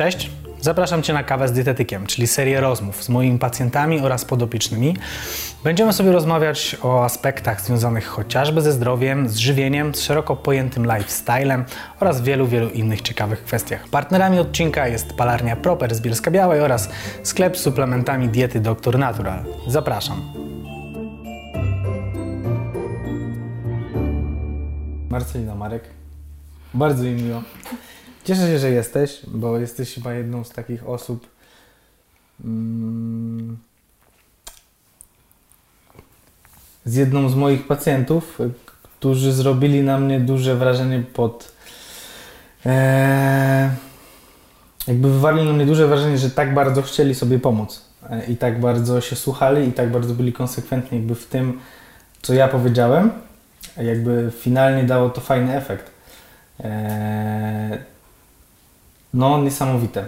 Cześć, zapraszam Cię na kawę z dietetykiem, czyli serię rozmów z moimi pacjentami oraz podopiecznymi. Będziemy sobie rozmawiać o aspektach związanych chociażby ze zdrowiem, z żywieniem, z szeroko pojętym lifestylem oraz wielu, wielu innych ciekawych kwestiach. Partnerami odcinka jest palarnia Proper z Bielska Białej oraz sklep z suplementami diety Dr Natural. Zapraszam. Marcelina Marek, bardzo mi miło. Cieszę się, że jesteś, bo jesteś chyba jedną z takich osób, mm, z jedną z moich pacjentów, którzy zrobili na mnie duże wrażenie pod. E, jakby wywarli na mnie duże wrażenie, że tak bardzo chcieli sobie pomóc e, i tak bardzo się słuchali i tak bardzo byli konsekwentni jakby w tym, co ja powiedziałem. Jakby finalnie dało to fajny efekt. E, no, niesamowite.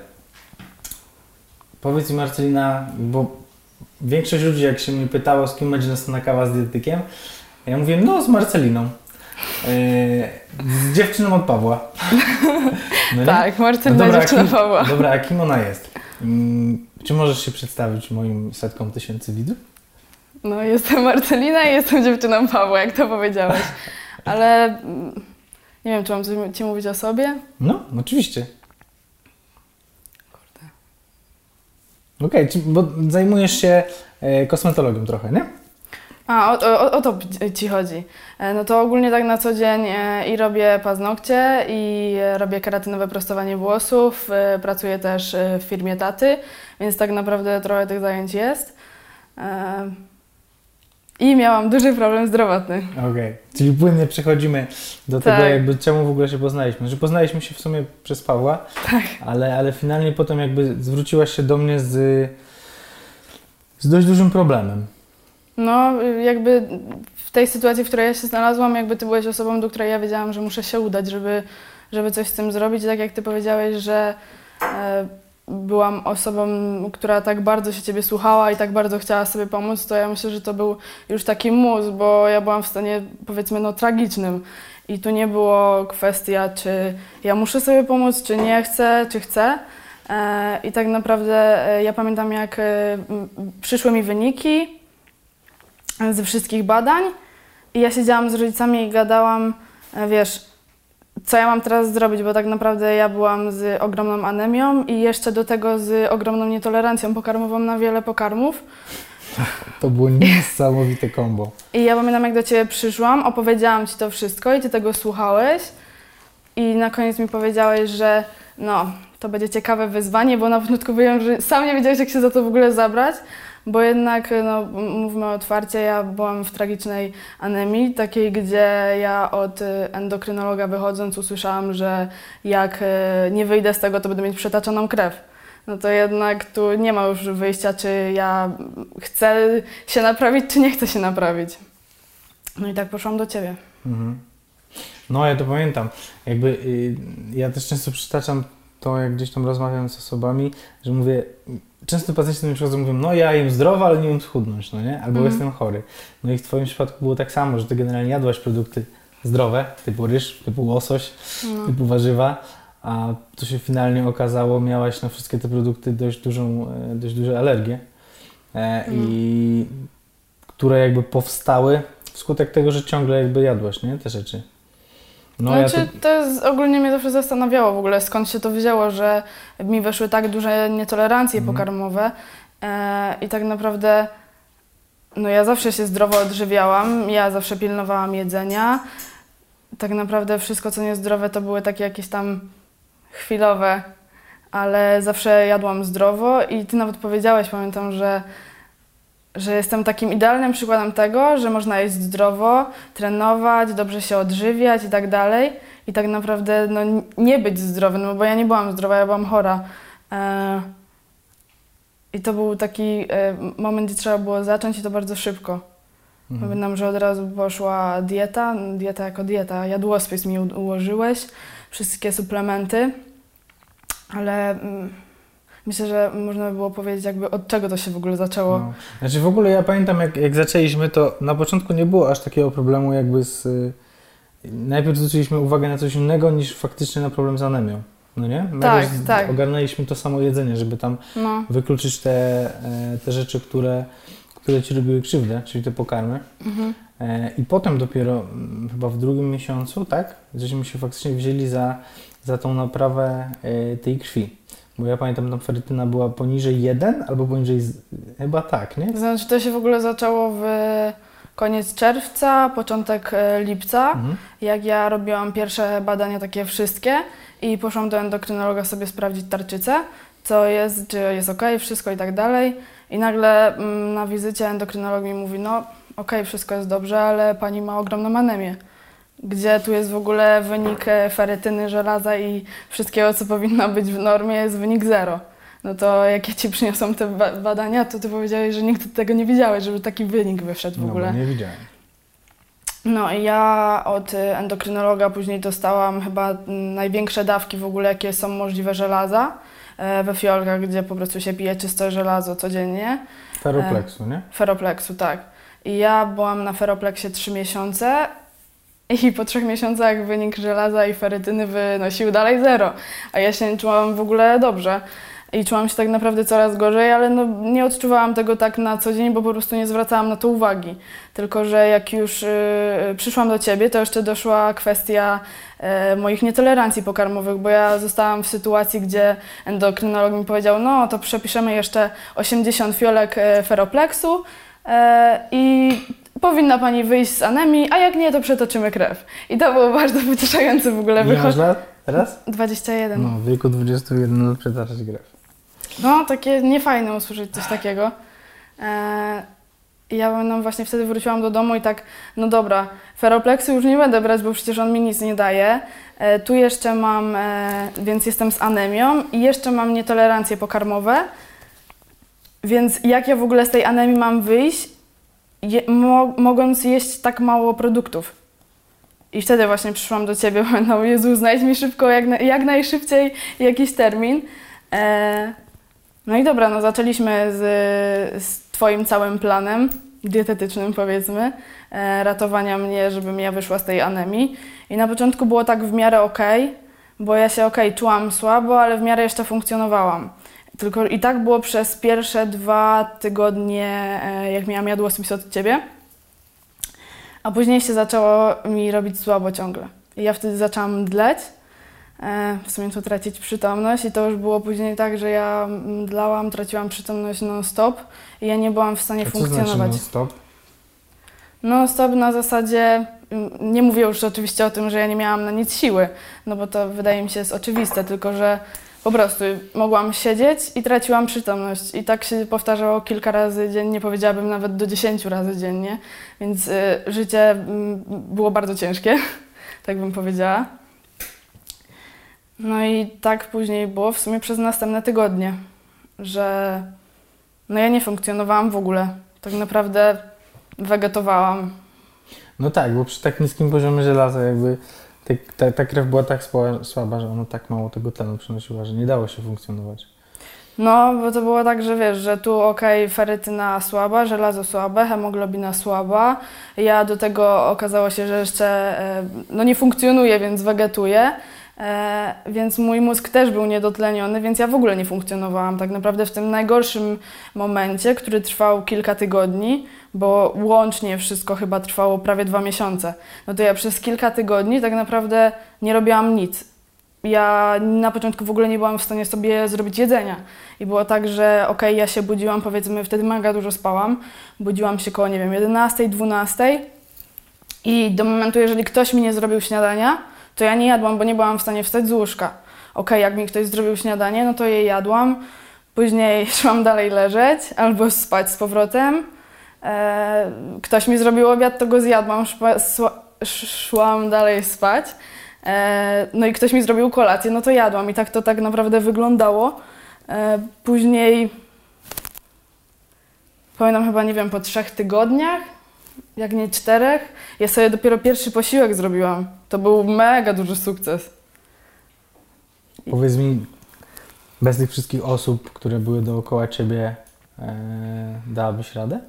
Powiedz mi Marcelina, bo większość ludzi jak się mnie pytało, z kim będzie następna kawa z dietetykiem, ja mówię, no z Marceliną. Yy, z dziewczyną od Pawła. No tak, Marcelina no dziewczyna kim, Pawła. Dobra, a kim ona jest? Yy, czy możesz się przedstawić moim setkom tysięcy widzów? No, jestem Marcelina i jestem dziewczyną Pawła, jak to powiedziałeś. Ale mm, nie wiem, czy mam coś Ci mówić o sobie? No, oczywiście. Okej, okay, bo zajmujesz się e, kosmetologią trochę, nie? A, o, o, o, to Ci chodzi. E, no to ogólnie tak na co dzień e, i robię paznokcie, i robię keratynowe prostowanie włosów, pracuję też w firmie taty, więc tak naprawdę trochę tych zajęć jest. I miałam duży problem zdrowotny. Okej, okay. czyli płynnie przechodzimy do tak. tego, jakby czemu w ogóle się poznaliśmy. Że poznaliśmy się w sumie przez Pawła, tak. ale, ale finalnie potem jakby zwróciłaś się do mnie z, z dość dużym problemem. No, jakby w tej sytuacji, w której ja się znalazłam, jakby ty byłeś osobą, do której ja wiedziałam, że muszę się udać, żeby, żeby coś z tym zrobić. Tak jak ty powiedziałeś, że e, byłam osobą, która tak bardzo się Ciebie słuchała i tak bardzo chciała sobie pomóc, to ja myślę, że to był już taki mus, bo ja byłam w stanie powiedzmy no tragicznym i tu nie było kwestia, czy ja muszę sobie pomóc, czy nie chcę, czy chcę. E, I tak naprawdę e, ja pamiętam, jak e, przyszły mi wyniki ze wszystkich badań i ja siedziałam z rodzicami i gadałam, wiesz, co ja mam teraz zrobić, bo tak naprawdę ja byłam z ogromną anemią i jeszcze do tego z ogromną nietolerancją pokarmową na wiele pokarmów. To było niesamowite kombo. I ja pamiętam, jak do Ciebie przyszłam, opowiedziałam Ci to wszystko i Ty tego słuchałeś i na koniec mi powiedziałeś, że no, to będzie ciekawe wyzwanie, bo na początku wiem, że sam nie wiedziałeś, jak się za to w ogóle zabrać, bo jednak, no, mówmy otwarcie, ja byłam w tragicznej anemii, takiej, gdzie ja od y, endokrynologa wychodząc usłyszałam, że jak y, nie wyjdę z tego, to będę mieć przetaczoną krew. No to jednak tu nie ma już wyjścia, czy ja chcę się naprawić, czy nie chcę się naprawić. No i tak poszłam do Ciebie. Mhm. No, ja to pamiętam. Jakby y, ja też często przytaczam to, jak gdzieś tam rozmawiam z osobami, że mówię, często pacjenci do mnie przychodzą mówią, no ja jem zdrowo, ale nie wiem schudnąć, no nie? Albo mm. jestem chory. No i w Twoim przypadku było tak samo, że Ty generalnie jadłaś produkty zdrowe, typu ryż, typu łosoś, no. typu warzywa, a to się finalnie okazało, miałaś na wszystkie te produkty dość dużą, e, dość duże alergie e, mm. i które jakby powstały wskutek tego, że ciągle jakby jadłaś, nie? Te rzeczy. No, znaczy, ja to... to jest, ogólnie mnie zawsze zastanawiało w ogóle, skąd się to wzięło, że mi weszły tak duże nietolerancje mhm. pokarmowe e, i tak naprawdę no ja zawsze się zdrowo odżywiałam, ja zawsze pilnowałam jedzenia. Tak naprawdę wszystko, co niezdrowe, to były takie jakieś tam chwilowe, ale zawsze jadłam zdrowo i ty nawet powiedziałeś, pamiętam, że że jestem takim idealnym przykładem tego, że można jeść zdrowo, trenować, dobrze się odżywiać i tak dalej. I tak naprawdę no, nie być zdrowym, no bo ja nie byłam zdrowa, ja byłam chora. E, I to był taki e, moment, gdzie trzeba było zacząć i to bardzo szybko. Mhm. Pamiętam, że od razu poszła dieta, dieta jako dieta. Jadłospis mi ułożyłeś, wszystkie suplementy, ale... Myślę, że można by było powiedzieć, jakby od czego to się w ogóle zaczęło. No. Znaczy w ogóle ja pamiętam, jak, jak zaczęliśmy, to na początku nie było aż takiego problemu jakby z... Y, najpierw zwróciliśmy uwagę na coś innego niż faktycznie na problem z anemią. no nie? Tak, tak. Ogarnęliśmy to samo jedzenie, żeby tam no. wykluczyć te, e, te rzeczy, które, które ci robiły krzywdę, czyli te pokarmy. Mhm. E, I potem dopiero chyba w drugim miesiącu, tak? Żeśmy się faktycznie wzięli za, za tą naprawę e, tej krwi. Bo ja pamiętam, tam ferytyna była poniżej 1 albo poniżej, chyba tak, nie? Znaczy to się w ogóle zaczęło w koniec czerwca, początek e, lipca, mhm. jak ja robiłam pierwsze badania takie wszystkie i poszłam do endokrynologa sobie sprawdzić tarczycę, co jest, czy jest ok, wszystko i tak dalej. I nagle mm, na wizycie endokrynolog mi mówi, no ok, wszystko jest dobrze, ale pani ma ogromną anemię. Gdzie tu jest w ogóle wynik e, ferytyny, żelaza i wszystkiego, co powinno być w normie, jest wynik zero no to jak ja ci przyniosłam te badania, to ty powiedziałeś, że nigdy tego nie widziałeś, żeby taki wynik wyszedł w ogóle. No, nie widziałem. No i ja od endokrynologa później dostałam chyba największe dawki w ogóle, jakie są możliwe żelaza e, we fiolkach, gdzie po prostu się pije czyste żelazo codziennie. Feropleksu, nie? Feropleksu, tak. I ja byłam na feropleksie 3 miesiące i po trzech miesiącach wynik żelaza i ferytyny wynosił dalej zero, a ja się nie czułam w ogóle dobrze i czułam się tak naprawdę coraz gorzej, ale no, nie odczuwałam tego tak na co dzień, bo po prostu nie zwracałam na to uwagi. Tylko, że jak już y, przyszłam do Ciebie, to jeszcze doszła kwestia y, moich nietolerancji pokarmowych, bo ja zostałam w sytuacji, gdzie endokrynolog mi powiedział, no to przepiszemy jeszcze 80 fiolek y, feropleksu y, i powinna Pani wyjść z anemii, a jak nie, to przetoczymy krew. I to było bardzo pocieszające w ogóle. Ile lat teraz? 21. No, w wieku 21 lat przetaczać krew. No, takie niefajne usłyszeć coś takiego. E, ja no właśnie wtedy wróciłam do domu i tak, no dobra, feropleksu już nie będę brać, bo przecież on mi nic nie daje. E, tu jeszcze mam, e, więc jestem z anemią i jeszcze mam nietolerancje pokarmowe. Więc jak ja w ogóle z tej anemii mam wyjść, je, mo, mogąc jeść tak mało produktów? I wtedy właśnie przyszłam do Ciebie, no Jezu, znajdź mi szybko, jak, na, jak najszybciej jakiś termin. E, no i dobra, no zaczęliśmy z, z Twoim całym planem dietetycznym, powiedzmy, e, ratowania mnie, żebym ja wyszła z tej anemii. I na początku było tak w miarę ok, bo ja się ok, czułam słabo, ale w miarę jeszcze funkcjonowałam. Tylko i tak było przez pierwsze dwa tygodnie, e, jak miałam jadłospis od Ciebie. A później się zaczęło mi robić słabo ciągle. I ja wtedy zaczęłam dleć E, w sumie to tracić przytomność i to już było później tak, że ja dlałam, traciłam przytomność non-stop i ja nie byłam w stanie A co funkcjonować. Znaczy non-stop? Non-stop na zasadzie, nie mówię już oczywiście o tym, że ja nie miałam na nic siły, no bo to wydaje mi się jest oczywiste, tylko że po prostu mogłam siedzieć i traciłam przytomność. I tak się powtarzało kilka razy dziennie, powiedziałabym nawet do 10 razy dziennie, więc y, życie y, było bardzo ciężkie, tak bym powiedziała. No i tak później było w sumie przez następne tygodnie, że no ja nie funkcjonowałam w ogóle. Tak naprawdę wegetowałam. No tak, bo przy tak niskim poziomie żelaza jakby ta, ta krew była tak słaba, że ona tak mało tego tlenu przynosiła, że nie dało się funkcjonować. No, bo to było tak, że wiesz, że tu okej, okay, ferytyna słaba, żelazo słabe, hemoglobina słaba. Ja do tego okazało się, że jeszcze e, no nie funkcjonuje, więc wegetuję. E, więc mój mózg też był niedotleniony, więc ja w ogóle nie funkcjonowałam. Tak naprawdę w tym najgorszym momencie, który trwał kilka tygodni, bo łącznie wszystko chyba trwało prawie dwa miesiące, no to ja przez kilka tygodni tak naprawdę nie robiłam nic. Ja na początku w ogóle nie byłam w stanie sobie zrobić jedzenia. I było tak, że okej, okay, ja się budziłam, powiedzmy, wtedy mega dużo spałam. Budziłam się koło, nie wiem, 11, 12 i do momentu, jeżeli ktoś mi nie zrobił śniadania, to ja nie jadłam, bo nie byłam w stanie wstać z łóżka. Ok, jak mi ktoś zrobił śniadanie, no to je jadłam. Później szłam dalej leżeć albo spać z powrotem. E, ktoś mi zrobił obiad, to go zjadłam, szłam dalej spać. E, no i ktoś mi zrobił kolację, no to jadłam i tak to tak naprawdę wyglądało. E, później, pamiętam chyba, nie wiem, po trzech tygodniach jak nie czterech. Ja sobie dopiero pierwszy posiłek zrobiłam. To był mega duży sukces. Powiedz mi, bez tych wszystkich osób, które były dookoła ciebie, e, dałabyś radę?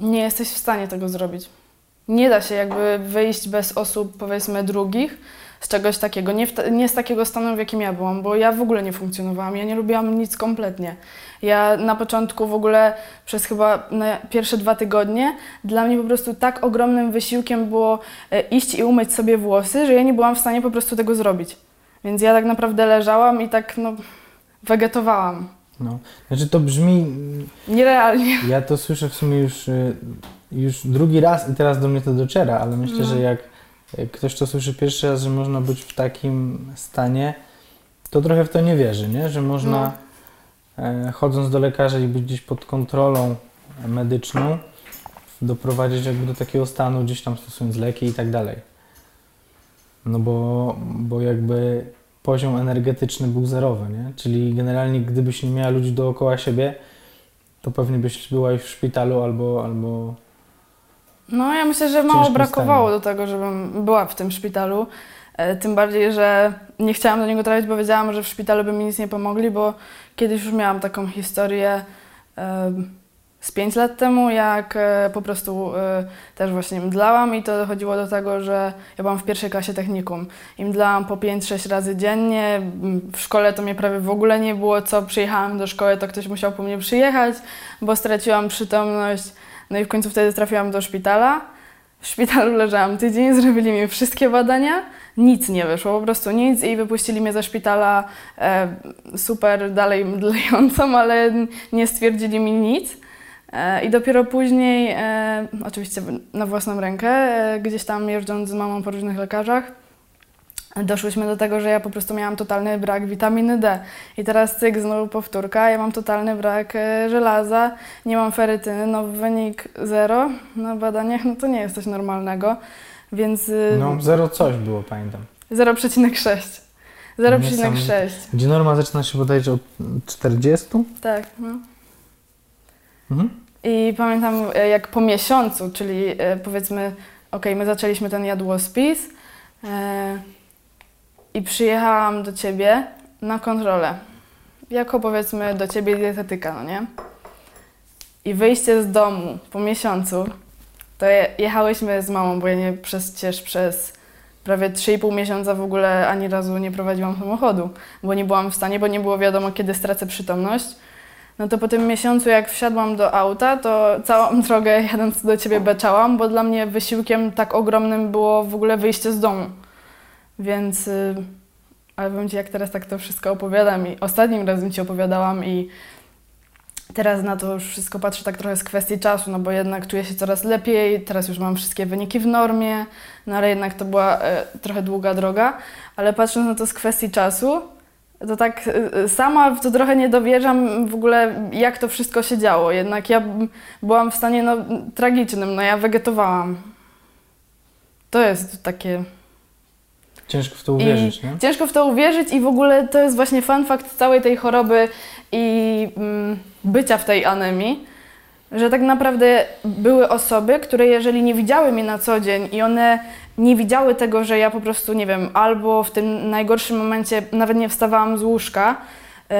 Nie jesteś w stanie tego zrobić. Nie da się jakby wyjść bez osób, powiedzmy, drugich, z czegoś takiego, nie, nie z takiego stanu, w jakim ja byłam, bo ja w ogóle nie funkcjonowałam, ja nie lubiłam nic kompletnie. Ja na początku w ogóle przez chyba pierwsze dwa tygodnie dla mnie po prostu tak ogromnym wysiłkiem było e, iść i umyć sobie włosy, że ja nie byłam w stanie po prostu tego zrobić. Więc ja tak naprawdę leżałam i tak no, wegetowałam. No, znaczy to brzmi... Nierealnie. Ja to słyszę w sumie już, e, już drugi raz i teraz do mnie to dociera, ale myślę, no. że jak ktoś to słyszy pierwszy raz, że można być w takim stanie, to trochę w to nie wierzy, nie? Że można... No E, chodząc do lekarza i być gdzieś pod kontrolą medyczną, doprowadzić jakby do takiego stanu, gdzieś tam stosując leki i tak dalej. No bo, bo jakby poziom energetyczny był zerowy, nie? Czyli generalnie gdybyś nie miała ludzi dookoła siebie, to pewnie byś była już w szpitalu albo, albo no, ja myślę, że mało brakowało stanie. do tego, żebym była w tym szpitalu. E, tym bardziej, że nie chciałam do niego trafić, bo wiedziałam, że w szpitalu by mi nic nie pomogli, bo kiedyś już miałam taką historię z 5 lat temu, jak e, po prostu e, też właśnie mdlałam i to dochodziło do tego, że ja byłam w pierwszej klasie technikum i mdlałam po 5-6 razy dziennie. W szkole to mnie prawie w ogóle nie było, co przyjechałam do szkoły, to ktoś musiał po mnie przyjechać, bo straciłam przytomność. No i w końcu wtedy trafiłam do szpitala. W szpitalu leżałam tydzień, zrobili mi wszystkie badania nic nie wyszło, po prostu nic i wypuścili mnie ze szpitala e, super dalej mdlejącą, ale nie stwierdzili mi nic. E, I dopiero później, e, oczywiście na własną rękę, e, gdzieś tam jeżdżąc z mamą po różnych lekarzach, doszłyśmy do tego, że ja po prostu miałam totalny brak witaminy D. I teraz cyk, znowu powtórka, ja mam totalny brak e, żelaza, nie mam ferytyny, no wynik zero na badaniach, no to nie jest coś normalnego. Więc. Y, no, zero coś było, pamiętam. 0,6. 0,6. Gdzie norma zaczyna się bodajże od 40? Tak, no. Mhm. I pamiętam, e, jak po miesiącu, czyli e, powiedzmy, ok, my zaczęliśmy ten jadłospis i przyjechałam do ciebie na kontrolę. Jako powiedzmy do ciebie dietetyka, no nie? I wyjście z domu po miesiącu to jechałyśmy z mamą, bo ja nie przecież przez prawie 3,5 miesiąca w ogóle ani razu nie prowadziłam samochodu, bo nie byłam w stanie, bo nie było wiadomo, kiedy stracę przytomność. No to po tym miesiącu, jak wsiadłam do auta, to całą drogę jadąc do ciebie beczałam, bo dla mnie wysiłkiem tak ogromnym było w ogóle wyjście z domu. Więc, y, ale powiem Ci, jak teraz tak to wszystko opowiadam i ostatnim razem Ci opowiadałam i Teraz na to już wszystko patrzę tak trochę z kwestii czasu, no bo jednak czuję się coraz lepiej, teraz już mam wszystkie wyniki w normie, no ale jednak to była e, trochę długa droga, ale patrząc na to z kwestii czasu, to tak e, sama w to trochę nie dowierzam w ogóle, jak to wszystko się działo. Jednak ja byłam w stanie no, tragicznym, no ja wegetowałam. To jest takie... Ciężko w to uwierzyć, I nie? Ciężko w to uwierzyć i w ogóle to jest właśnie fun fact całej tej choroby i mm, bycia w tej anemii, że tak naprawdę były osoby, które jeżeli nie widziały mnie na co dzień i one nie widziały tego, że ja po prostu, nie wiem, albo w tym najgorszym momencie nawet nie wstawałam z łóżka, yy,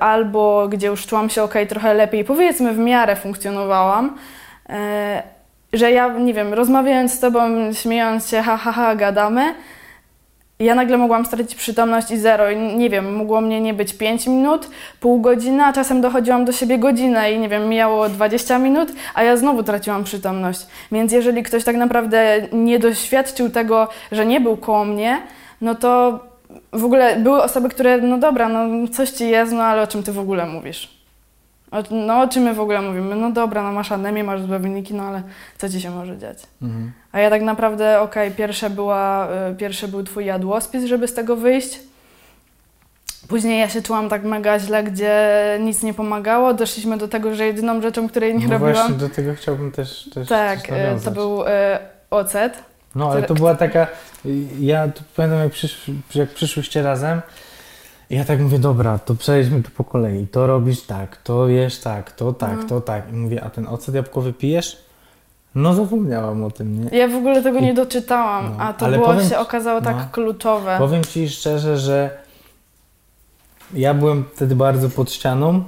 albo gdzie już czułam się ok, trochę lepiej, powiedzmy w miarę funkcjonowałam, yy, że ja, nie wiem, rozmawiając z tobą, śmiejąc się, ha, ha, ha, gadamy, ja nagle mogłam stracić przytomność i zero. I nie wiem, mogło mnie nie być 5 minut, pół godziny, a czasem dochodziłam do siebie godzinę i nie wiem, mijało 20 minut, a ja znowu traciłam przytomność. Więc jeżeli ktoś tak naprawdę nie doświadczył tego, że nie był koło mnie, no to w ogóle były osoby, które, no dobra, no coś ci jest, no ale o czym ty w ogóle mówisz? No o czym my w ogóle mówimy? No dobra, no masz anemię, masz złe wyniki, no ale co ci się może dziać? Mhm. A ja tak naprawdę, okej, okay, pierwsze, była, y, pierwszy był twój jadłospis, żeby z tego wyjść. Później ja się czułam tak mega źle, gdzie nic nie pomagało. Doszliśmy do tego, że jedyną rzeczą, której nie no robiłam... właśnie, do tego chciałbym też, też Tak, y, to był y, ocet. No, ale to była taka... Ja pamiętam, jak, przysz, jak przyszłyście razem, ja tak mówię, dobra, to przejdźmy tu po kolei. To robisz tak, to jesz tak, to tak, mhm. to tak. I mówię, a ten ocet jabłkowy pijesz? No zapomniałam o tym, nie? Ja w ogóle tego nie doczytałam, no, a to było powiem, się okazało tak no, kluczowe. Powiem Ci szczerze, że ja byłem wtedy bardzo pod ścianą,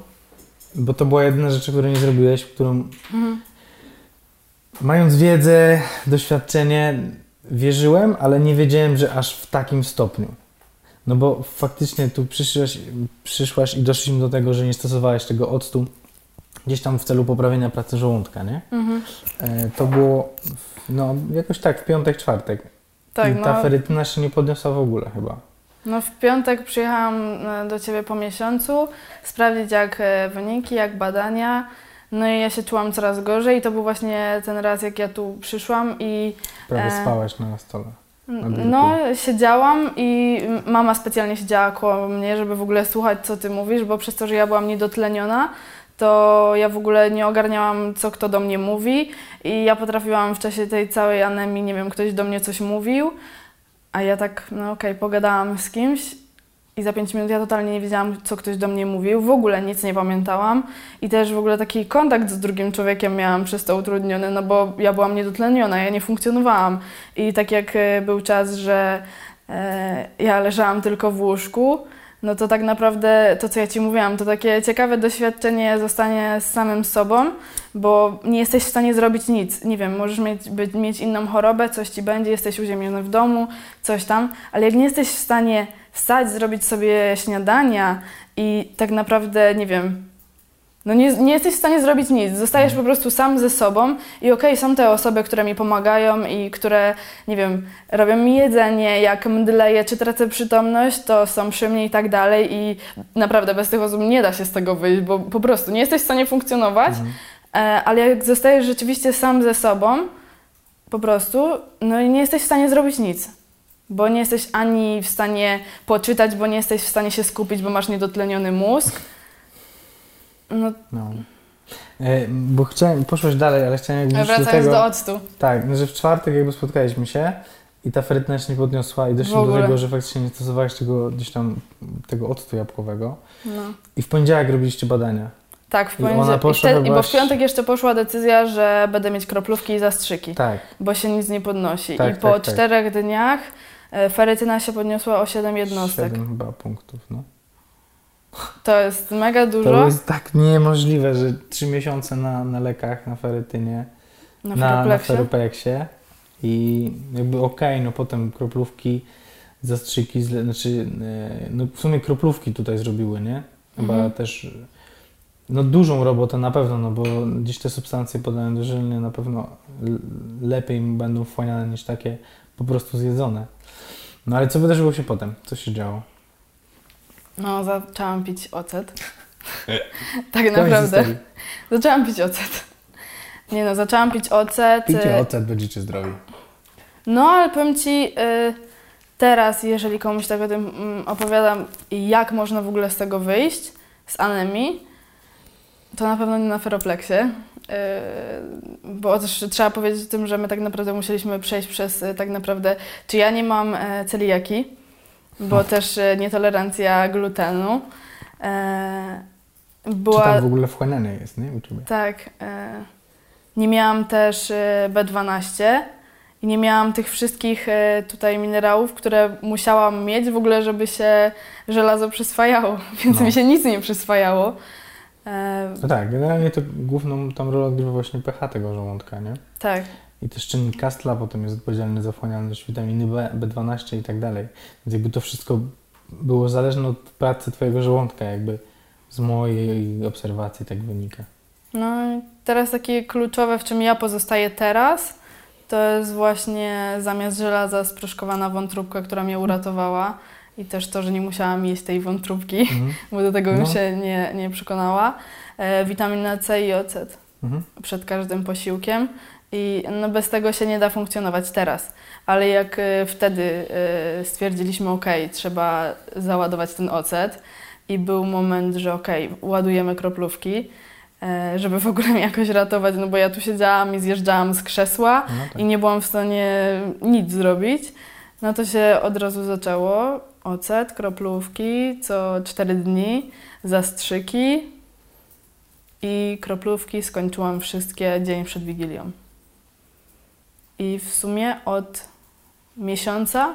bo to była jedyna rzecz, której nie zrobiłeś, którą mhm. mając wiedzę, doświadczenie, wierzyłem, ale nie wiedziałem, że aż w takim stopniu. No bo faktycznie tu przyszłaś, przyszłaś i doszliśmy do tego, że nie stosowałeś tego octu gdzieś tam w celu poprawienia pracy żołądka, nie? Mhm. E, to było no jakoś tak w piątek, czwartek. Tak, I ta no, ferytyna się nie podniosła w ogóle chyba. No w piątek przyjechałam e, do Ciebie po miesiącu sprawdzić jak e, wyniki, jak badania. No i ja się czułam coraz gorzej i to był właśnie ten raz, jak ja tu przyszłam i... Prawie e, spałaś na stole. No, siedziałam i mama specjalnie siedziała koło mnie, żeby w ogóle słuchać, co ty mówisz, bo przez to, że ja byłam niedotleniona, to ja w ogóle nie ogarniałam, co kto do mnie mówi. I ja potrafiłam w czasie tej całej anemii, nie wiem, ktoś do mnie coś mówił, a ja tak, no okej, okay, pogadałam z kimś i za pięć minut ja totalnie nie wiedziałam, co ktoś do mnie mówił, w ogóle nic nie pamiętałam. I też w ogóle taki kontakt z drugim człowiekiem miałam przez to utrudniony, no bo ja byłam niedotleniona, ja nie funkcjonowałam. I tak jak e, był czas, że e, ja leżałam tylko w łóżku, no to tak naprawdę to, co ja Ci mówiłam, to takie ciekawe doświadczenie zostanie z samym sobą, bo nie jesteś w stanie zrobić nic. Nie wiem, możesz mieć, być, mieć inną chorobę, coś Ci będzie, jesteś uziemiony w domu, coś tam, ale jak nie jesteś w stanie wstać, zrobić sobie śniadania i tak naprawdę, nie wiem, no nie, nie jesteś w stanie zrobić nic. Zostajesz po prostu sam ze sobą i okej, okay, są te osoby, które mi pomagają i które, nie wiem, robią mi jedzenie, jak mdleję czy tracę przytomność, to są przy mnie i tak dalej i naprawdę bez tych osób nie da się z tego wyjść, bo po prostu nie jesteś w stanie funkcjonować, mhm. E, ale jak zostajesz rzeczywiście sam ze sobą, po prostu, no i nie jesteś w stanie zrobić nic. Bo nie jesteś ani w stanie poczytać, bo nie jesteś w stanie się skupić, bo masz niedotleniony mózg, no. no. E, bo chciałem, poszłaś dalej, ale chciałem jakby Wracając do, tego, do octu. Tak, no, że w czwartek jakby spotkaliśmy się i ta ferytna się nie podniosła i doszliśmy do tego, że faktycznie nie stosowałeś tego gdzieś tam, tego octu jabłkowego. No. I w poniedziałek robiliście badania. Tak, w poniedziałek. I, I, bo w piątek jeszcze poszła decyzja, że będę mieć kroplówki i zastrzyki. Tak. Bo się nic nie podnosi. Tak, I po tak, tak. czterech tak. dniach ferytyna się podniosła o 7 jednostek. 7 chyba punktów, no. To jest mega dużo. To jest tak niemożliwe, że trzy miesiące na, na lekach, na ferytynie, na, na, i jakby okej, okay, no potem kroplówki, zastrzyki, znaczy e, no w sumie kroplówki tutaj zrobiły, nie? Chyba mhm. też no dużą robotę na pewno, no bo gdzieś te substancje podają dożylnie na pewno lepiej będą wchłaniane niż takie po prostu zjedzone. No ale co wydarzyło się potem? Co się działo? No, zaczęłam pić ocet. E, tak naprawdę. Zaczęłam pić ocet. Nie no, zaczęłam pić ocet. Pijcie y, ocet, będziecie zdrowi. No, ale powiem Ci, y, teraz, jeżeli komuś tak o tym mm, opowiadam, jak można w ogóle z tego wyjść, z anemii, to na pewno nie na feropleksie. Y, bo też trzeba powiedzieć o tym, że my tak naprawdę musieliśmy przejść przez tak naprawdę, czy ja nie mam e, celiaki, bo no. też e, nietolerancja glutenu. E, była... Czy tam w ogóle wchłanianie jest, nie? U Ciebie? Tak. E, nie miałam też e, B12 i nie miałam tych wszystkich e, tutaj minerałów, które musiałam mieć w ogóle, żeby się żelazo przyswajało, więc no. mi się nic nie przyswajało. No tak, generalnie to główną tam rolę odgrywa właśnie pH tego żołądka, nie? Tak i też czynnik Kastla potem jest odpowiedzialny za wchłanialność witaminy B, B12 i tak dalej. Więc jakby to wszystko było zależne od pracy Twojego żołądka, jakby z mojej obserwacji tak wynika. No i teraz takie kluczowe, w czym ja pozostaję teraz, to jest właśnie zamiast żelaza sproszkowana wątróbka, która mnie uratowała i też to, że nie musiałam jeść tej wątróbki, mhm. bo do tego bym no. się nie, nie przekonała. E, witamina C i ocet mhm. przed każdym posiłkiem. I no bez tego się nie da funkcjonować teraz. Ale jak y, wtedy y, stwierdziliśmy, ok, trzeba załadować ten ocet i był moment, że ok, ładujemy kroplówki, y, żeby w ogóle mnie jakoś ratować, no bo ja tu siedziałam i zjeżdżałam z krzesła no tak. i nie byłam w stanie nic zrobić, no to się od razu zaczęło. Ocet, kroplówki co 4 dni, zastrzyki i kroplówki skończyłam wszystkie dzień przed Wigilią. I w sumie od miesiąca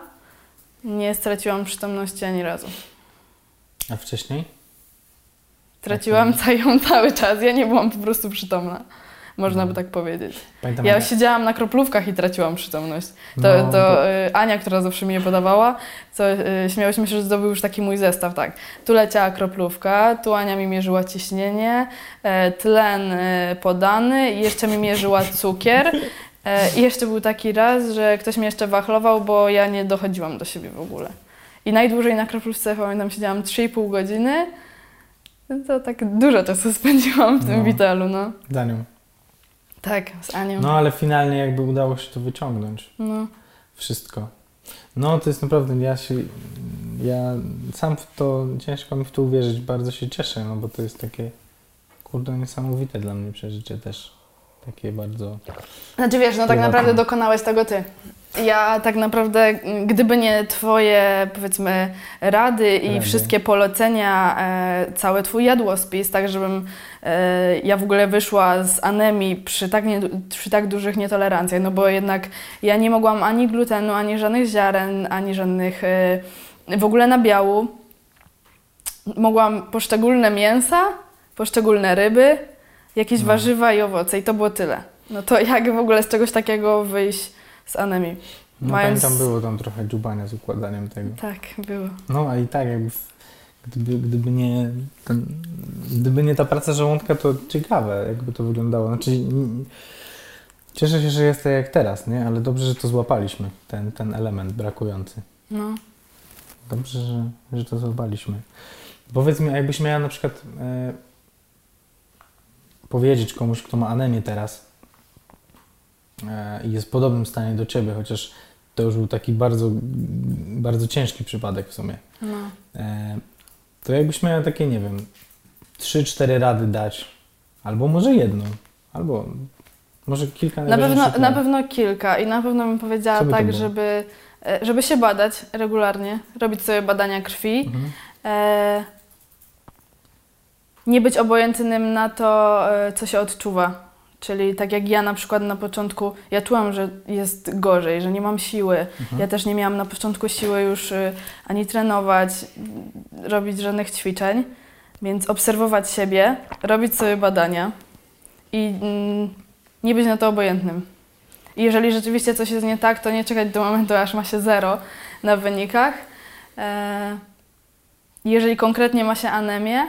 nie straciłam przytomności ani razu. A wcześniej? Traciłam cały, cały czas. Ja nie byłam po prostu przytomna. Można no. by tak powiedzieć. Pamiętam, ja siedziałam na kroplówkach i traciłam przytomność. To, no, to, to... Y, Ania, która zawsze mi je podawała, co y, śmiałyśmy się, że to był już taki mój zestaw, tak. Tu leciała kroplówka, tu Ania mi mierzyła ciśnienie, e, tlen e, podany i jeszcze mi mierzyła cukier. E, I jeszcze był taki raz, że ktoś mnie jeszcze wachlował, bo ja nie dochodziłam do siebie w ogóle. I najdłużej na kroplówce, pamiętam, siedziałam 3,5 godziny. To tak dużo czasu spędziłam w tym no. Witalu, no. Za nią. Tak, z Anią. No ale finalnie jakby udało się to wyciągnąć. No. Wszystko. No to jest naprawdę, ja się, ja sam w to, ciężko mi w to uwierzyć, bardzo się cieszę, no bo to jest takie, kurde, niesamowite dla mnie przeżycie też. Takie bardzo... Znaczy wiesz, no tak naprawdę dokonałeś tego Ty. Ja tak naprawdę, gdyby nie Twoje, powiedzmy, rady i rady. wszystkie polecenia, e, cały Twój jadłospis, tak żebym e, ja w ogóle wyszła z anemii przy tak, nie, przy tak dużych nietolerancjach, no bo jednak ja nie mogłam ani glutenu, ani żadnych ziaren, ani żadnych e, w ogóle nabiału. Mogłam poszczególne mięsa, poszczególne ryby, jakieś no. warzywa i owoce i to było tyle. No to jak w ogóle z czegoś takiego wyjść z anemii? No Mając... pamiętam, było tam trochę dziubania z układaniem tego. Tak, było. No a i tak jakby gdyby, gdyby, nie, ten, gdyby nie ta praca żołądka, to ciekawe jakby to wyglądało. Znaczy cieszę się, że jest tak jak teraz, nie? Ale dobrze, że to złapaliśmy, ten, ten element brakujący. No. Dobrze, że, że to złapaliśmy. Powiedz mi, jakbyś miała na przykład e, powiedzieć komuś, kto ma anemię teraz i jest w podobnym stanie do ciebie, chociaż to już był taki bardzo, bardzo ciężki przypadek w sumie. No. E, to jakbyś miała takie, nie wiem, trzy, cztery rady dać, albo może jedną, albo może kilka. Na pewno, na pewno kilka i na pewno bym powiedziała tak, żeby, e, żeby się badać regularnie, robić sobie badania krwi. Mhm. E, nie być obojętnym na to, e, co się odczuwa. Czyli tak jak ja na przykład na początku, ja czułam, że jest gorzej, że nie mam siły. Mhm. Ja też nie miałam na początku siły już e, ani trenować, robić żadnych ćwiczeń. Więc obserwować siebie, robić sobie badania i mm, nie być na to obojętnym. I jeżeli rzeczywiście coś jest nie tak, to nie czekać do momentu, aż ma się zero na wynikach. E, jeżeli konkretnie ma się anemię,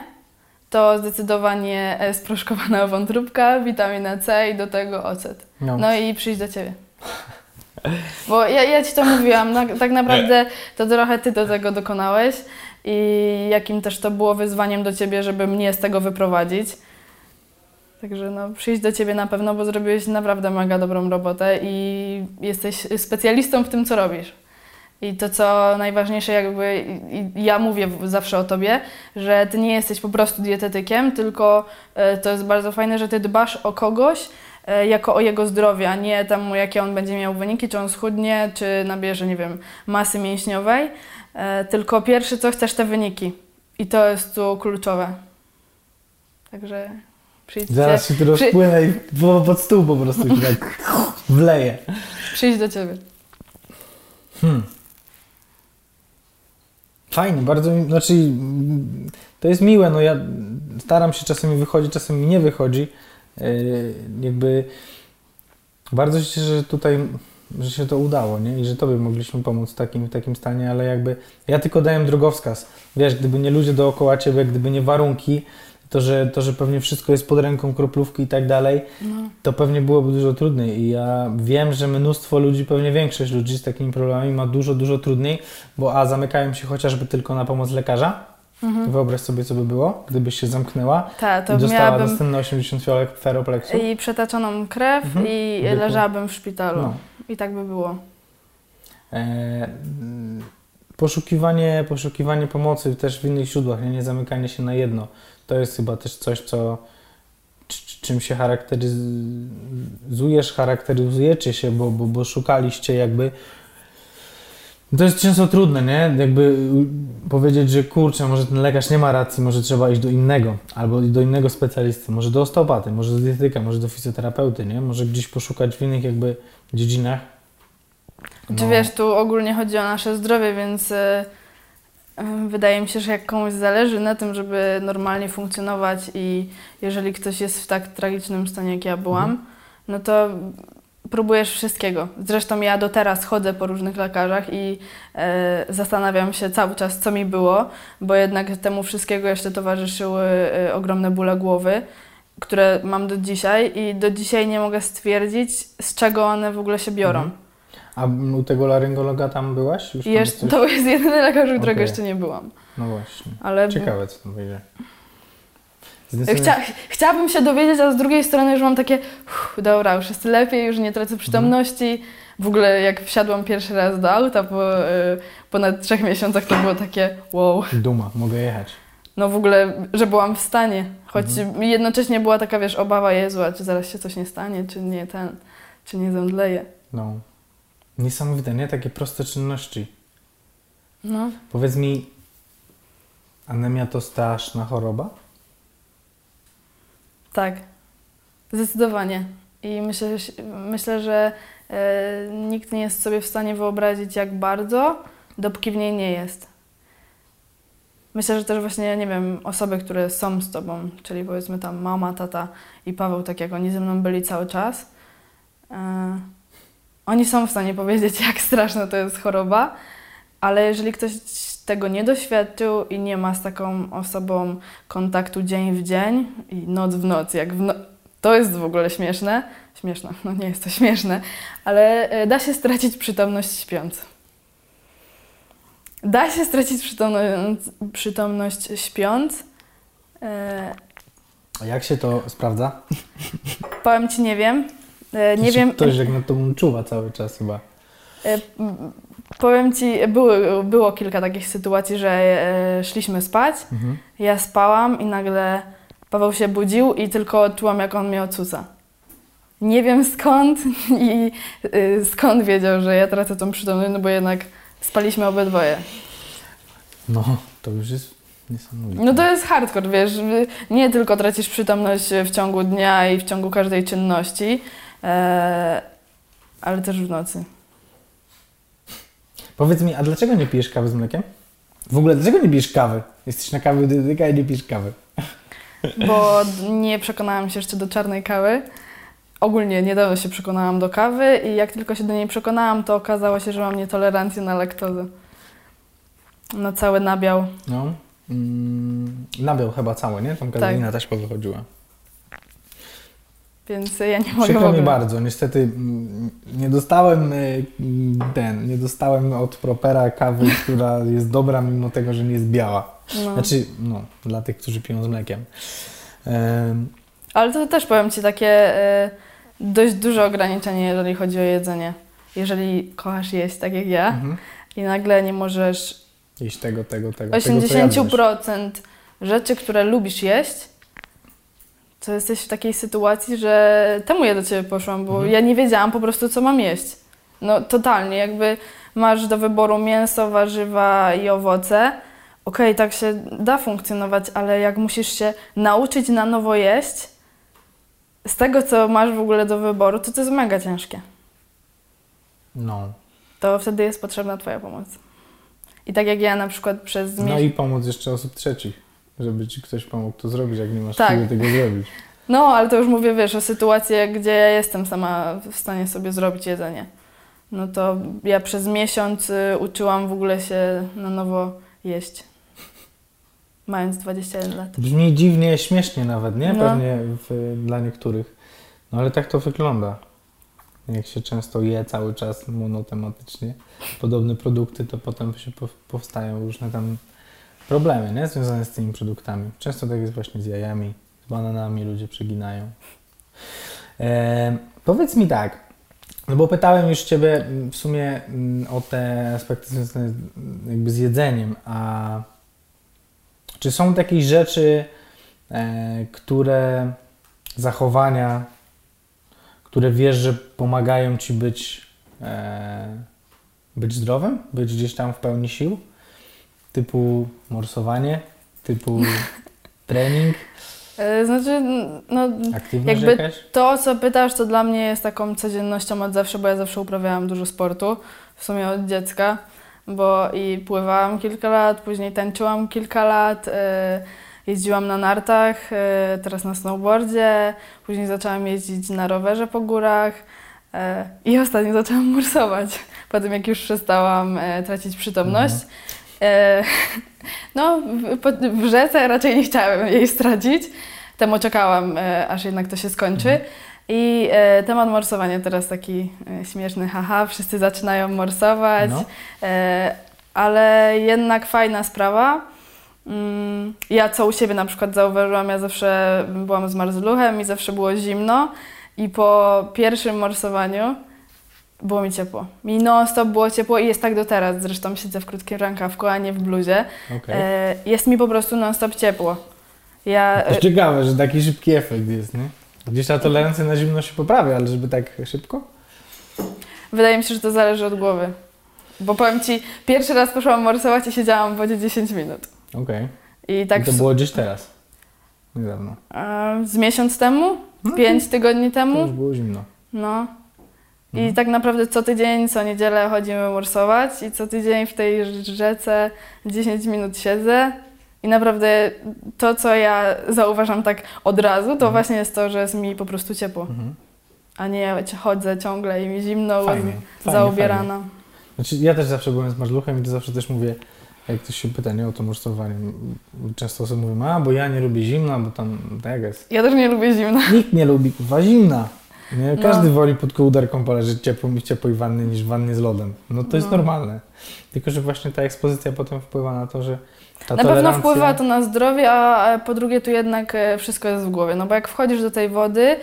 to zdecydowanie e, sproszkowana wątróbka, witamina C i do tego ocet. No, no i przyjść do Ciebie. Bo ja, ja Ci to mówiłam, tak naprawdę to trochę Ty do tego dokonałeś i jakim też to było wyzwaniem do Ciebie, żeby mnie z tego wyprowadzić. Także no, przyjść do Ciebie na pewno, bo zrobiłeś naprawdę mega dobrą robotę i jesteś specjalistą w tym, co robisz. I to, co najważniejsze, jakby ja mówię zawsze o tobie, że ty nie jesteś po prostu dietetykiem, tylko e, to jest bardzo fajne, że ty dbasz o kogoś e, jako o jego zdrowie, a nie tam, jakie on będzie miał wyniki, czy on schudnie, czy nabierze, nie wiem, masy mięśniowej. E, tylko pierwszy, co chcesz, te wyniki. I to jest tu kluczowe. Także przyjdźcie. Zaraz się tu rozpłynę i pod stół po prostu się tak wleje. Przyjdź do ciebie. Hmm. Fajnie, bardzo mi, znaczy to jest miłe, no ja staram się, czasem mi wychodzi, czasem mi nie wychodzi. Yy, jakby bardzo się cieszę, że tutaj, że się to udało, nie? I że Tobie mogliśmy pomóc w takim, w takim stanie, ale jakby ja tylko dałem drogowskaz. Wiesz, gdyby nie ludzie dookoła Ciebie, gdyby nie warunki, to że, to, że pewnie wszystko jest pod ręką, kroplówki i tak dalej, no. to pewnie byłoby dużo trudniej. I ja wiem, że mnóstwo ludzi, pewnie większość ludzi z takimi problemami ma dużo, dużo trudniej, bo a zamykają się chociażby tylko na pomoc lekarza. Mhm. Wyobraź sobie, co by było, gdybyś się zamknęła Ta, to i dostała następne 80 fiolek feropleksu. I przetaczoną krew mhm. i Byku. leżałabym w szpitalu. No. I tak by było. E, poszukiwanie, poszukiwanie pomocy też w innych źródłach, nie, nie zamykanie się na jedno to jest chyba też coś, co czym się charakteryzujesz, charakteryzujecie się, bo, bo, bo szukaliście jakby to jest często trudne, nie? Jakby powiedzieć, że kurczę, może ten lekarz nie ma racji, może trzeba iść do innego, albo do innego specjalisty, może do osteopaty, może do dietetyka, może do fizjoterapeuty, nie? Może gdzieś poszukać w innych jakby dziedzinach. No. Czy wiesz, tu ogólnie chodzi o nasze zdrowie, więc y, wydaje mi się, że jak komuś zależy na tym, żeby normalnie funkcjonować i jeżeli ktoś jest w tak tragicznym stanie, jak ja byłam, mhm. no to próbujesz wszystkiego. Zresztą ja do teraz chodzę po różnych lekarzach i e, zastanawiam się cały czas, co mi było, bo jednak temu wszystkiego jeszcze towarzyszyły e, ogromne bóle głowy, które mam do dzisiaj i do dzisiaj nie mogę stwierdzić, z czego one w ogóle się biorą. Mhm. A u tego laryngologa tam byłaś? Już jeszcze, coś... To jest jedyny lekarz, u którego okay. jeszcze nie byłam. No właśnie. Ale... Ciekawe, co tam wyjdzie. Chcia, chciałabym się dowiedzieć, a z drugiej strony już mam takie, uff, dobra, już jest lepiej, już nie tracę przytomności. W ogóle jak wsiadłam pierwszy raz do auta po y, ponad trzech miesiącach, to było takie wow. Duma, mogę jechać. No w ogóle, że byłam w stanie, choć mhm. jednocześnie była taka, wiesz, obawa, Jezu, czy zaraz się coś nie stanie, czy nie ten, czy nie zemdleję. No. Niesamowite, nie? Takie proste czynności. No. Powiedz mi, anemia to straszna choroba? Tak, zdecydowanie. I myślę, myślę że e, nikt nie jest sobie w stanie wyobrazić, jak bardzo, dopóki w niej nie jest. Myślę, że też właśnie, nie wiem, osoby, które są z tobą, czyli powiedzmy tam mama, tata i Paweł, tak jak oni ze mną byli cały czas, e, oni są w stanie powiedzieć, jak straszna to jest choroba, ale jeżeli ktoś tego nie doświadczył i nie ma z taką osobą kontaktu dzień w dzień i noc w noc, jak w no to jest w ogóle śmieszne. Śmieszne, no nie jest to śmieszne, ale e, da się stracić przytomność śpiąc. Da się stracić przytomność, przytomność śpiąc. E, A jak się to sprawdza? Powiem Ci, nie wiem. E, nie wiem. Ktoś jak na to czuwa cały czas chyba. Powiem Ci, było, było kilka takich sytuacji, że e, szliśmy spać, mhm. ja spałam i nagle Paweł się budził i tylko czułam, jak on miał cusa. Nie wiem skąd i e, skąd wiedział, że ja tracę tą przytomność, no bo jednak spaliśmy obydwoje. No, to już jest niesamowite. No to jest hardcore, wiesz, nie tylko tracisz przytomność w ciągu dnia i w ciągu każdej czynności, e, ale też w nocy. Powiedz mi, a dlaczego nie pijesz kawy z mlekiem? W ogóle, dlaczego nie pijesz kawy? Jesteś na kawie dietetyka i nie pijesz kawy. Bo nie przekonałam się jeszcze do czarnej kawy. Ogólnie niedawno się przekonałam do kawy i jak tylko się do niej przekonałam, to okazało się, że mam nietolerancję na laktozę. Na cały nabiał. No. Mm, nabiał chyba cały, nie? Tam kazeina tak. też powychodziła więc ja nie mogę Przykro mi bardzo, niestety mm, nie dostałem y, ten, nie dostałem od propera kawy, która jest dobra mimo tego, że nie jest biała. No. Znaczy, no, dla tych, którzy piją z mlekiem. Ale to też powiem Ci takie y, dość duże ograniczenie, jeżeli chodzi o jedzenie. Jeżeli kochasz jeść tak jak ja mhm. i nagle nie możesz... Jeść tego, tego, tego. 80% tego, rzeczy, które lubisz jeść, to jesteś w takiej sytuacji, że temu ja do Ciebie poszłam, bo mhm. ja nie wiedziałam po prostu, co mam jeść. No totalnie, jakby masz do wyboru mięso, warzywa i owoce. Okej, okay, tak się da funkcjonować, ale jak musisz się nauczyć na nowo jeść, z tego, co masz w ogóle do wyboru, to to jest mega ciężkie. No. To wtedy jest potrzebna Twoja pomoc. I tak jak ja na przykład przez... No i pomoc jeszcze osób trzecich żeby ci ktoś pomógł to zrobić, jak nie masz tak. siły tego zrobić. No, ale to już mówię, wiesz, o sytuacjach, gdzie ja jestem sama w stanie sobie zrobić jedzenie. No to ja przez miesiąc y, uczyłam w ogóle się na nowo jeść. Mając 21 lat. Brzmi dziwnie, śmiesznie nawet, nie? No. Pewnie w, dla niektórych. No ale tak to wygląda. Jak się często je cały czas monotematycznie podobne produkty, to potem się powstają różne tam problemy nie? związane z tymi produktami. Często tak jest właśnie z jajami, z bananami ludzie przeginają. E, powiedz mi tak, no bo pytałem już Ciebie w sumie mm, o te aspekty związane jakby z jedzeniem, a czy są takie rzeczy, e, które, zachowania, które wiesz, że pomagają Ci być, e, być zdrowym, być gdzieś tam w pełni sił? Typu morsowanie, typu trening? E, znaczy, no, Aktywność jakby jakaś? to, co pytasz, to dla mnie jest taką codziennością od zawsze, bo ja zawsze uprawiałam dużo sportu, w sumie od dziecka. bo i pływałam kilka lat, później tańczyłam kilka lat, y, jeździłam na nartach, y, teraz na snowboardzie, później zaczęłam jeździć na rowerze po górach y, i ostatnio zaczęłam morsować, po tym jak już przestałam tracić przytomność. Mhm. No, w, rzece raczej nie chciałam jej stracić, temu czekałam, aż jednak to się skończy. Mhm. I e, temat morsowania teraz taki e, śmieszny, haha, wszyscy zaczynają morsować, no. e, ale jednak fajna sprawa. Mm, ja co u siebie na przykład zauważyłam, ja zawsze byłam z marzluchem i zawsze było zimno i po pierwszym morsowaniu było mi ciepło. Mi non-stop było ciepło i jest tak do teraz. Zresztą siedzę w krótkim rękawku, a nie w bluzie. Okay. E, jest mi po prostu non-stop ciepło. Ja, to ciekawe, że taki szybki efekt jest, nie? Gdzieś ta tolerancja na zimno się poprawia, ale żeby tak szybko? Wydaje mi się, że to zależy od głowy. Bo powiem Ci, pierwszy raz poszłam morsować i siedziałam w wodzie 10 minut. Okej. Okay. I, tak I to było gdzieś teraz? Niedawno. z miesiąc temu? No, Pięć tygodni temu? To już było zimno. No. I mhm. tak naprawdę co tydzień, co niedzielę chodzimy morsować i co tydzień w tej rzece 10 minut siedzę i naprawdę to, co ja zauważam tak od razu, to mhm. właśnie jest to, że jest mi po prostu ciepło. Mhm. A nie chodzę ciągle i mi zimno, fajnie, zaubierana. Fajnie. Znaczy, ja też zawsze byłem z marzluchem i to zawsze też mówię, jak ktoś się pyta nie, o to morsowanie, często osoby mówią, a bo ja nie lubię zimna, bo tam tak jest. Ja też nie lubię zimna. Nikt nie lubi kurwa zimna. Nie? No. Każdy no. woli pod kołderką poleżeć ciepło i ciepłej wanny niż w wannie z lodem. No to jest no. normalne. Tylko, że właśnie ta ekspozycja potem wpływa na to, że ta na pewno wpływa to na zdrowie, a po drugie tu jednak e, wszystko jest w głowie. No bo jak wchodzisz do tej wody,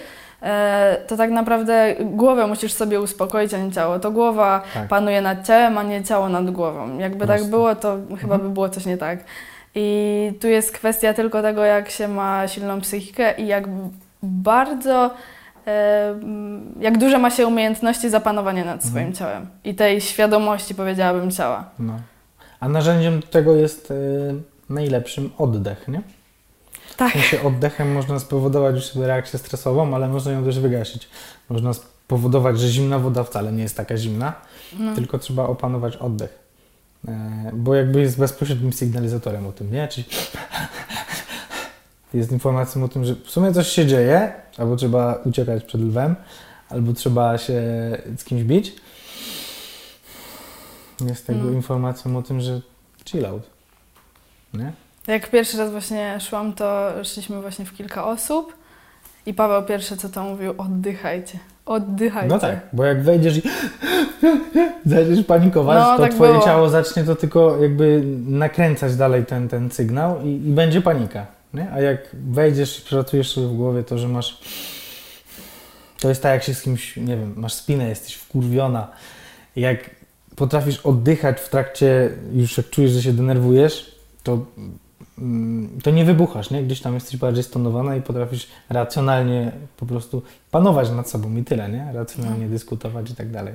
e, to tak naprawdę głowę musisz sobie uspokoić, a nie ciało. To głowa tak. panuje nad ciałem, a nie ciało nad głową. Jakby tak było, to chyba mhm. by było coś nie tak. I tu jest kwestia tylko tego, jak się ma silną psychikę i jak bardzo, jak duże ma się umiejętności zapanowania nad mhm. swoim ciałem i tej świadomości, powiedziałabym, ciała. No. A narzędziem do tego jest y, najlepszym oddech, nie? Tak. W sensie oddechem można spowodować już reakcję stresową, ale można ją też wygasić. Można spowodować, że zimna woda wcale nie jest taka zimna, no. tylko trzeba opanować oddech. E, bo jakby jest bezpośrednim sygnalizatorem o tym, nie? Czyli jest informacją o tym, że w sumie coś się dzieje, albo trzeba uciekać przed lwem, albo trzeba się z kimś bić jest tego no. informacją o tym, że chill out. Nie? Jak pierwszy raz właśnie szłam, to szliśmy właśnie w kilka osób i Paweł pierwsze co to mówił, oddychajcie, oddychajcie. No tak, bo jak wejdziesz i zaczniesz panikować, no, to tak twoje było. ciało zacznie to tylko jakby nakręcać dalej ten, ten sygnał i, i będzie panika. Nie? A jak wejdziesz i pracujesz sobie w głowie to, że masz to jest tak, jak się z kimś, nie wiem, masz spinę, jesteś wkurwiona. Jak potrafisz oddychać w trakcie, już jak czujesz, że się denerwujesz, to, mm, to nie wybuchasz, nie? Gdzieś tam jesteś bardziej stonowana i potrafisz racjonalnie po prostu panować nad sobą i tyle, nie? Racjonalnie no. dyskutować i tak dalej.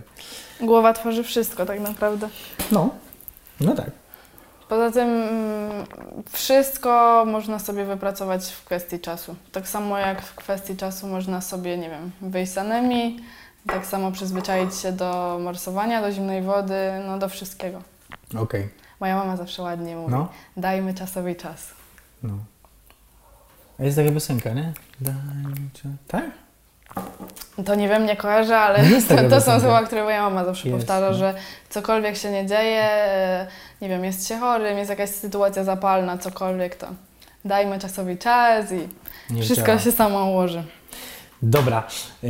Głowa tworzy wszystko tak naprawdę. No, no tak. Poza tym mm, wszystko można sobie wypracować w kwestii czasu. Tak samo jak w kwestii czasu można sobie, nie wiem, wyjść z anemi, tak samo przyzwyczaić się do morsowania, do zimnej wody, no do wszystkiego. Okej. Okay. Moja mama zawsze ładnie mówi, no. dajmy czasowi czas. No. A jest taka piosenka, nie? Dajmy czas. Tak? To nie wiem, nie kojarzę, ale to, to są słowa, które moja mama zawsze jest, powtarza, no. że cokolwiek się nie dzieje, nie wiem, jest się chorym, jest jakaś sytuacja zapalna, cokolwiek, to dajmy czasowi czas i nie wszystko działa. się samo ułoży. Dobra, e,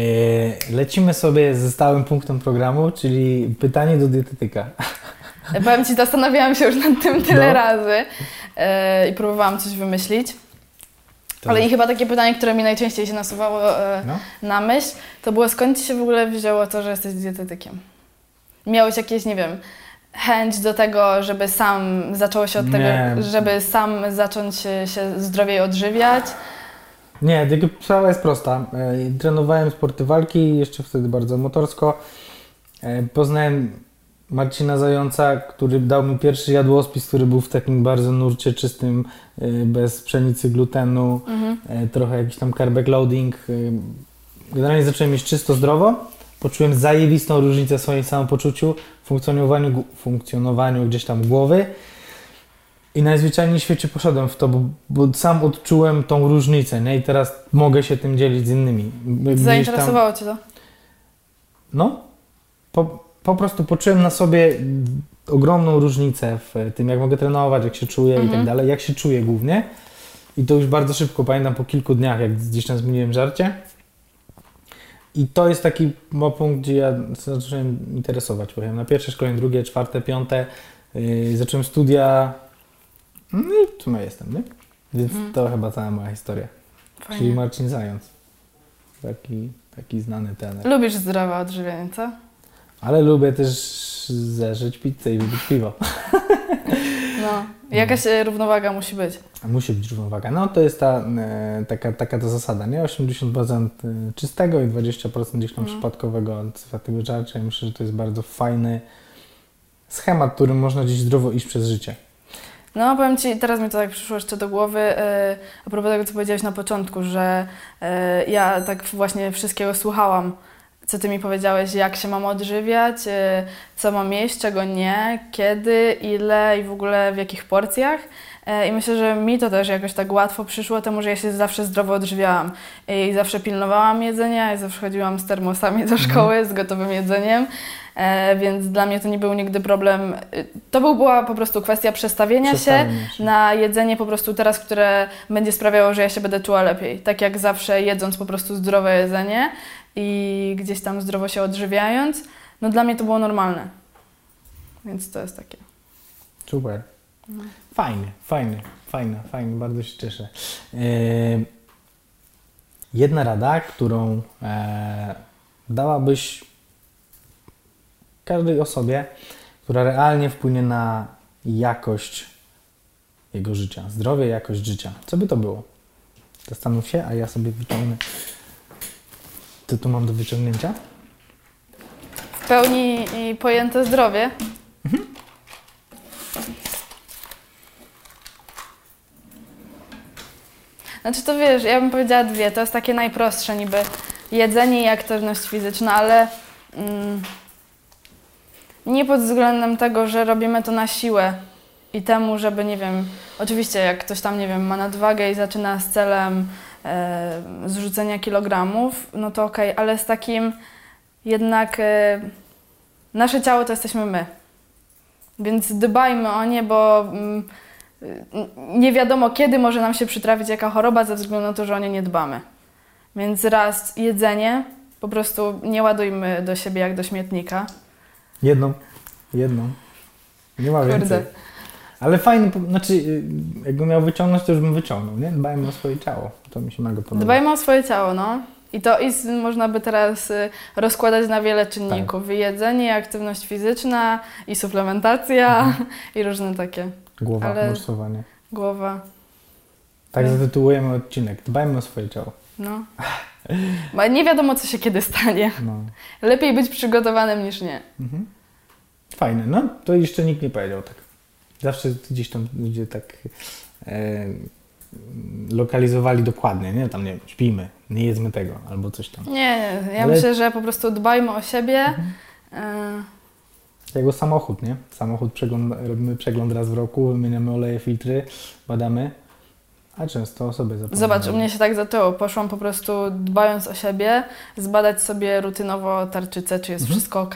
lecimy sobie ze stałym punktem programu, czyli pytanie do dietetyka. Powiem Ci, zastanawiałam się już nad tym tyle no. razy e, i próbowałam coś wymyślić. To Ale i chyba takie pytanie, które mi najczęściej się nasuwało e, no. na myśl, to było skąd Ci się w ogóle wzięło to, że jesteś dietetykiem? Miałeś jakieś, nie wiem, chęć do tego, żeby sam, zaczęło się od nie. tego, żeby sam zacząć się zdrowiej odżywiać? Nie, sprawa jest prosta. E, trenowałem sporty walki, jeszcze wtedy bardzo motorsko. E, poznałem Marcina Zająca, który dał mi pierwszy jadłospis, który był w takim bardzo nurcie czystym, e, bez pszenicy, glutenu, mhm. trochę jakiś tam carb loading. Generalnie zacząłem jeść czysto zdrowo poczułem zajewistą różnicę w swoim samopoczuciu, funkcjonowaniu, funkcjonowaniu gdzieś tam głowy i najzwyczajniej w świecie poszedłem w to, bo, bo, sam odczułem tą różnicę, nie? I teraz mogę się tym dzielić z innymi. Zainteresowało tam... Cię to? No, po, po prostu poczułem na sobie ogromną różnicę w tym, jak mogę trenować, jak się czuję mhm. i tak mhm. dalej, jak się czuję głównie. I to już bardzo szybko, pamiętam po kilku dniach, jak gdzieś tam zmieniłem żarcie. I to jest taki punkt, gdzie ja zacząłem interesować. Powiem, na pierwsze szkolenie, drugie, czwarte, piąte, yy, zacząłem studia. No i sumie jestem, nie? Więc mhm. to chyba cała moja historia. Fajnie. Czyli Marcin Zając. Taki, taki znany tener. Lubisz zdrowe odżywienie, co? Ale lubię też zeżyć pizzę i wypić piwo. No, jakaś no. równowaga musi być. Musi być równowaga. No to jest ta, e, taka, taka ta zasada, nie? 80% e, czystego i 20% gdzieś tam mm. przypadkowego tego żarcia. I myślę, że to jest bardzo fajny schemat, którym można gdzieś zdrowo iść przez życie. No, powiem Ci, teraz mi to tak przyszło jeszcze do głowy, yy, a propos tego, co powiedziałeś na początku, że yy, ja tak właśnie wszystkiego słuchałam co ty mi powiedziałeś, jak się mam odżywiać, y, co mam jeść, czego nie, kiedy, ile i w ogóle w jakich porcjach. E, I myślę, że mi to też jakoś tak łatwo przyszło, temu, że ja się zawsze zdrowo odżywiałam i zawsze pilnowałam jedzenia i zawsze chodziłam z termosami do mhm. szkoły z gotowym jedzeniem. E, więc dla mnie to nie był nigdy problem. To był, była po prostu kwestia przestawienia się, się na jedzenie po prostu teraz, które będzie sprawiało, że ja się będę czuła lepiej. Tak jak zawsze jedząc po prostu zdrowe jedzenie, i gdzieś tam zdrowo się odżywiając, no dla mnie to było normalne. Więc to jest takie. Super. No. Fajnie, fajnie, fajnie, fajnie, bardzo się cieszę. Yy, jedna rada, którą e, dałabyś każdej osobie, która realnie wpłynie na jakość jego życia, zdrowie, jakość życia. Co by to było? Zastanów się, a ja sobie wyciągnę co tu mam do wyciągnięcia? W pełni pojęte zdrowie. Mhm. Znaczy to wiesz, ja bym powiedziała dwie, to jest takie najprostsze niby jedzenie i aktywność fizyczna, ale mm, nie pod względem tego, że robimy to na siłę i temu, żeby, nie wiem, oczywiście jak ktoś tam, nie wiem, ma nadwagę i zaczyna z celem zrzucenia kilogramów, no to okej, okay, ale z takim jednak e, nasze ciało to jesteśmy my. Więc dbajmy o nie, bo mm, nie wiadomo kiedy może nam się przytrafić jaka choroba ze względu na to, że o nie nie dbamy. Więc raz jedzenie, po prostu nie ładujmy do siebie jak do śmietnika. Jedną, jedną. Nie ma Kurde. więcej. Ale fajnie, znaczy y, jakbym miał wyciągnąć, to już bym wyciągnął, nie? Dbajmy o swoje ciało. To mi się mega podoba. Dbajmy o swoje ciało, no. I to i można by teraz y, rozkładać na wiele czynników. Tak. I jedzenie, aktywność fizyczna, i suplementacja, mhm. i różne takie. Głowa, Ale... Głowa. Tak zatytułujemy odcinek. Dbajmy o swoje ciało. No. Bo nie wiadomo, co się kiedy stanie. No. Lepiej być przygotowanym niż nie. Mhm. Fajne. No, to jeszcze nikt nie powiedział tak. Zawsze gdzieś tam ludzie tak e, lokalizowali dokładnie, nie? Tam nie śpimy, nie jedzmy tego, albo coś tam. Nie, nie. ja Ale... myślę, że po prostu dbajmy o siebie. Mhm. E... Jako samochód, nie? Samochód przegląd, robimy przegląd raz w roku, wymieniamy oleje, filtry, badamy, a często osoby zapominają. Zobacz, u mnie się tak zaczęło. Poszłam po prostu dbając o siebie, zbadać sobie rutynowo tarczycę, czy jest mhm. wszystko ok.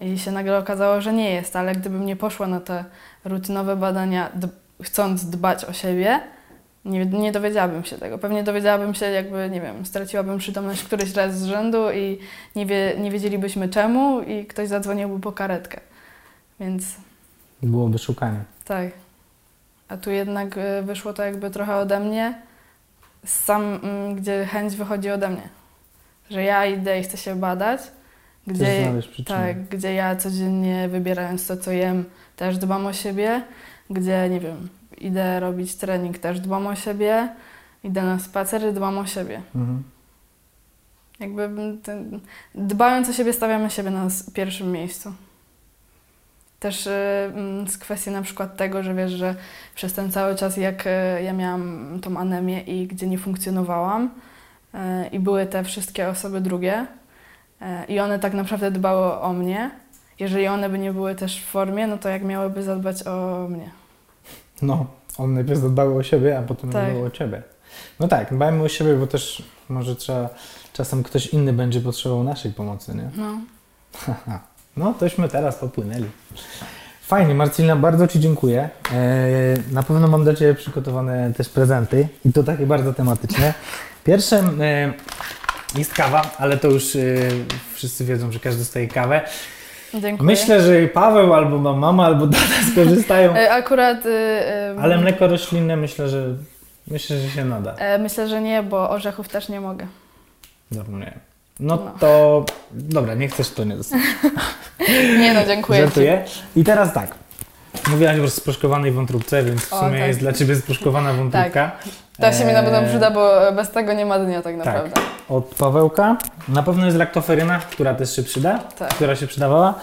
I się nagle okazało, że nie jest, ale gdybym nie poszła na te rutynowe badania, chcąc dbać o siebie, nie, nie dowiedziałabym się tego. Pewnie dowiedziałabym się, jakby, nie wiem, straciłabym przytomność któryś raz z rzędu i nie, wie, nie wiedzielibyśmy czemu i ktoś zadzwoniłby po karetkę. Więc... Byłoby szukanie. Tak. A tu jednak y, wyszło to jakby trochę ode mnie, sam, mm, gdzie chęć wychodzi ode mnie. Że ja idę i chcę się badać, gdzie, tak, gdzie ja codziennie wybierając to, co jem, też dbam o siebie, gdzie, nie wiem, idę robić trening, też dbam o siebie, idę na spacery, dbam o siebie. Mhm. Jakby ten, dbając o siebie, stawiamy siebie na pierwszym miejscu. Też y, z kwestii na przykład tego, że wiesz, że przez ten cały czas, jak y, ja miałam tą anemię i gdzie nie funkcjonowałam y, i były te wszystkie osoby drugie, i one tak naprawdę dbały o mnie. Jeżeli one by nie były też w formie, no to jak miałyby zadbać o mnie? No, one najpierw zadbały o siebie, a potem Tak. zadbały o ciebie. No tak, dbajmy o siebie, bo też może trzeba, czasem ktoś inny będzie potrzebował naszej pomocy, nie? No. No, tośmy teraz popłynęli. Fajnie, Marcelina, bardzo Ci dziękuję. Eee, na pewno mam dla Ciebie przygotowane też prezenty i to takie bardzo tematyczne. Pierwszym e, jest kawa, ale to już e, wszyscy wiedzą, że każdy dostaje kawę. Dziękuję. Myślę, że i Paweł albo ma mama, albo tata skorzystają, E, Akurat... y, ale mleko roślinne myślę, że myślę, że się nada. e, Myślę, że nie, bo orzechów też nie mogę. Zapomniałem. No No. to dobra, nie chcesz, to nie dostać. Nie no, dziękuję. Żartuję. I teraz tak. Mówiłaś o sproszkowanej wątróbce, więc w O, sumie tak. jest dla Ciebie sproszkowana wątróbka. To się mi na pewno Eee, przyda, bo bez tego nie ma dnia tak naprawdę. Od Pawełka. Na pewno jest laktoferyna, która też się przyda, Tak. która się przydawała.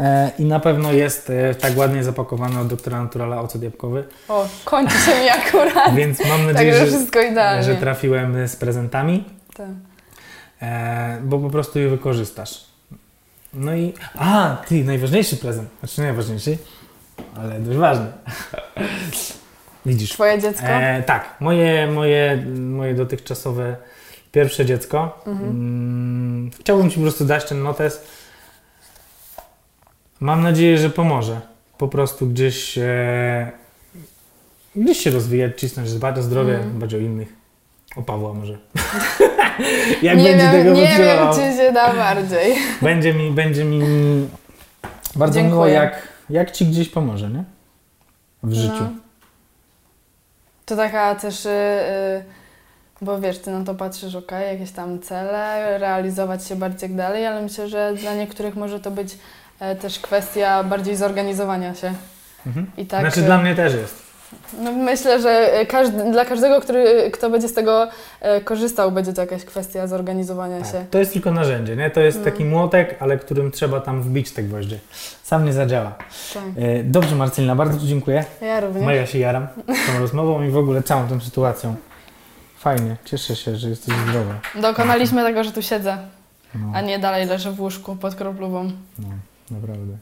E, I na pewno jest e, tak ładnie zapakowana od doktora Naturala ocet jabłkowy. O, kończy się mi akurat. Więc mam nadzieję, Także że, wszystko idealnie. że trafiłem z prezentami, Tak. e, bo po prostu je wykorzystasz. No i. A, ty, najważniejszy prezent. Znaczy, nie najważniejszy, ale dość ważny. Widzisz. Twoje dziecko? E, tak, moje, moje, moje dotychczasowe pierwsze dziecko. Mhm. Mm, chciałbym Ci po prostu dać ten notes. Mam nadzieję, że pomoże. Po prostu gdzieś, e, gdzieś się rozwijać, cisnąć, dbać o zdrowie, Mhm. dbać o innych. O Pawła może. Jak nie będzie wiem, tego nie wiem, czy się da bardziej. Będzie mi, będzie mi bardzo Dziękuję. miło, jak, jak Ci gdzieś pomoże, nie? W życiu. No. To taka też, y, y, bo wiesz, ty na to patrzysz, ok, jakieś tam cele, realizować się bardziej jak dalej, ale myślę, że dla niektórych może to być e, też kwestia bardziej zorganizowania się. Mhm. I tak, znaczy y, dla mnie też jest. No myślę, że każdy, dla każdego, który, kto będzie z tego e, korzystał, będzie to jakaś kwestia zorganizowania się. Tak. To jest tylko narzędzie, nie? To jest No. taki młotek, ale którym trzeba tam wbić te gwoździe. Sam nie zadziała. Tak. E, Dobrze Marcelina, bardzo Ci dziękuję. Ja również. Mega się jaram tą rozmową i w ogóle całą tą sytuacją. Fajnie, cieszę się, że jesteś zdrowa. Dokonaliśmy tego, że tu siedzę, No, a nie dalej leżę w łóżku pod kroplową. no naprawdę.